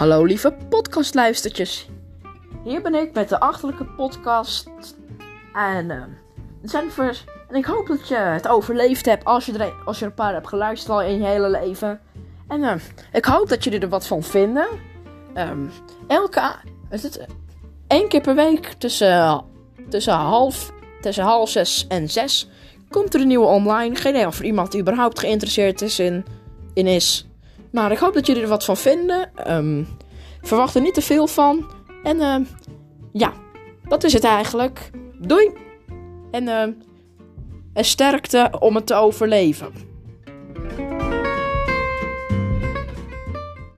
Hallo lieve podcastluistertjes. Hier ben ik met de achterlijke podcast. En, uh, zijn vers en ik hoop dat je het overleefd hebt als je, er, als je een paar hebt geluisterd al in je hele leven. En uh, ik hoop dat jullie er wat van vinden. Um, elke, is het, één keer per week tussen, tussen, half, tussen half zes en zes komt er een nieuwe online. Geen idee of er iemand überhaupt geïnteresseerd is in, in is. Maar ik hoop dat jullie er wat van vinden. Um, verwacht er niet te veel van. En uh, ja, dat is het eigenlijk. Doei! En, uh, en sterkte om het te overleven.